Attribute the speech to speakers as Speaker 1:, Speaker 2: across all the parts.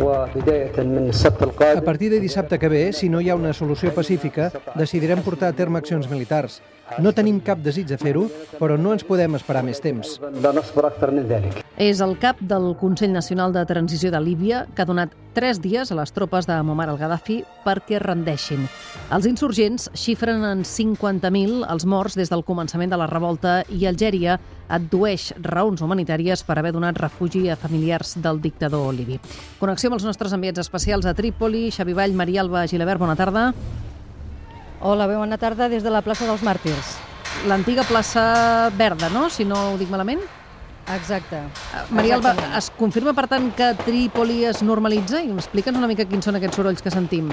Speaker 1: A partir de dissabte que ve, si no hi ha una solució pacífica, decidirem portar a terme accions militars. No tenim cap desig de fer-ho, però no ens podem esperar més temps.
Speaker 2: És el cap del Consell Nacional de Transició de Líbia que ha donat tres dies a les tropes de Muammar al-Gaddafi perquè rendeixin. Els insurgents xifren en 50.000 els morts des del començament de la revolta i Algèria addueix raons humanitàries per haver donat refugi a familiars del dictador libi. Connexió amb els nostres enviats especials a Trípoli, Xavi Vall, Maria Alba Gilabert, bona tarda.
Speaker 3: Hola, bé, bona tarda des de la plaça dels Màrtirs.
Speaker 2: L'antiga plaça Verda, no?, si no ho dic malament.
Speaker 3: Exacte.
Speaker 2: Eh, Maria Alba, es confirma, per tant, que Trípoli es normalitza? I explica'ns una mica quins són aquests sorolls que sentim.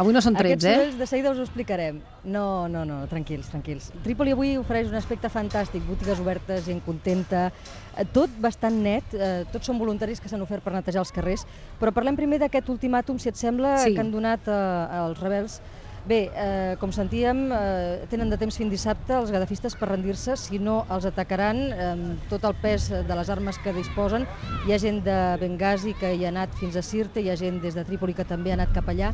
Speaker 2: Avui no són trets,
Speaker 3: Aquests
Speaker 2: eh?
Speaker 3: sorolls de seguida us ho explicarem. No, no, no, tranquils, tranquils. Trípoli avui ofereix un aspecte fantàstic, botigues obertes, gent contenta, eh, tot bastant net, eh, tots són voluntaris que s'han ofert per netejar els carrers, però parlem primer d'aquest ultimàtum, si et sembla,
Speaker 2: Sí.
Speaker 3: que han donat eh, als rebels. Bé, eh, com sentíem, eh, tenen de temps fins dissabte els gadafistes per rendir-se, si no els atacaran eh, amb tot el pes de les armes que disposen. Hi ha gent de Benghazi que hi ha anat fins a Sirte, hi ha gent des de Trípoli que també ha anat cap allà.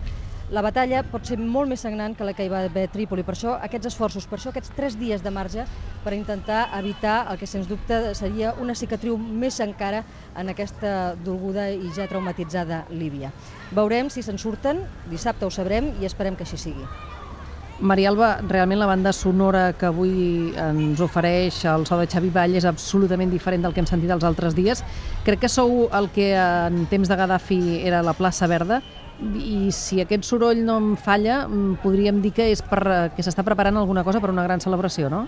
Speaker 3: La batalla pot ser molt més sagnant que la que hi va haver a Trípoli, per això aquests esforços, per això aquests tres dies de marge per intentar evitar el que sens dubte seria una cicatriu més encara en aquesta dolguda i ja traumatitzada Líbia. Veurem si se'n surten, dissabte ho sabrem i esperem que així sigui.
Speaker 2: Maria Alba, realment la banda sonora que avui ens ofereix el so de Xavi Vall és absolutament diferent del que hem sentit els altres dies. Crec que sou el que en temps de Gaddafi era la plaça Verda i si aquest soroll no em falla, mm, podríem dir que és per, que s'està preparant alguna cosa per una gran celebració, no?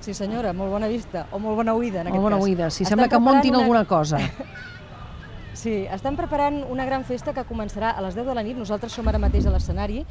Speaker 3: Sí senyora, molt bona vista, o molt bona oïda en
Speaker 2: Molt
Speaker 3: aquest
Speaker 2: bona
Speaker 3: cas.
Speaker 2: oïda. Si
Speaker 3: Estan
Speaker 2: sembla que montin
Speaker 3: una-
Speaker 2: alguna cosa.
Speaker 3: Sí, estan preparant una gran festa que començarà a les 10 de la nit. Nosaltres som ara mateix a l'escenari.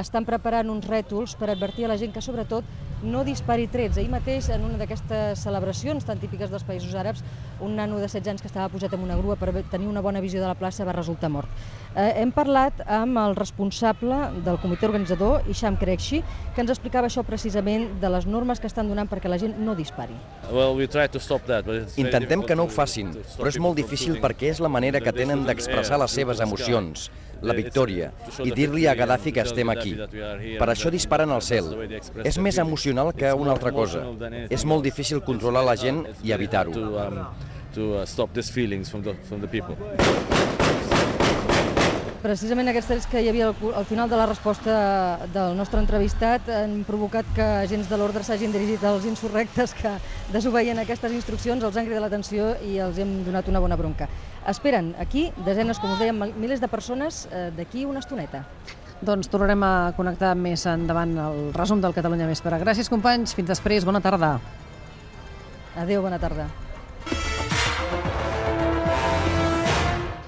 Speaker 3: Estan preparant uns rètols per advertir a la gent que, sobretot, no dispari trets. Ahir mateix, en una d'aquestes celebracions tan típiques dels països àrabs, un nano de 16 anys que estava posat en una grua per tenir una bona visió de la plaça va resultar mort. Eh, hem parlat amb el responsable del comitè organitzador, Isham Krekshi, que ens explicava això precisament de les normes que estan donant perquè la gent no dispari.
Speaker 4: Well, we try to stop that, but it's very
Speaker 5: Intentem que no ho facin, però és molt difícil perquè és la manera que tenen d'expressar les seves emocions, la victòria, i dir-li a Gaddafi que estem aquí. Per això disparen al cel. És més emocional que una altra cosa. És molt difícil controlar la gent i evitar-ho.
Speaker 3: Precisament aquests trets que hi havia al, al final de la resposta del nostre entrevistat han provocat que agents de l'ordre s'hagin dirigit als insurrectes que desobeïen aquestes instruccions, els han cridat l'atenció i els hem donat una bona bronca. Esperen aquí desenes, com us dèiem, mil- milers de persones eh, d'aquí una estoneta.
Speaker 2: Doncs tornarem a connectar més endavant el resum del Catalunya Vespre. Gràcies, companys. Fins després. Bona tarda.
Speaker 3: Adéu, bona tarda.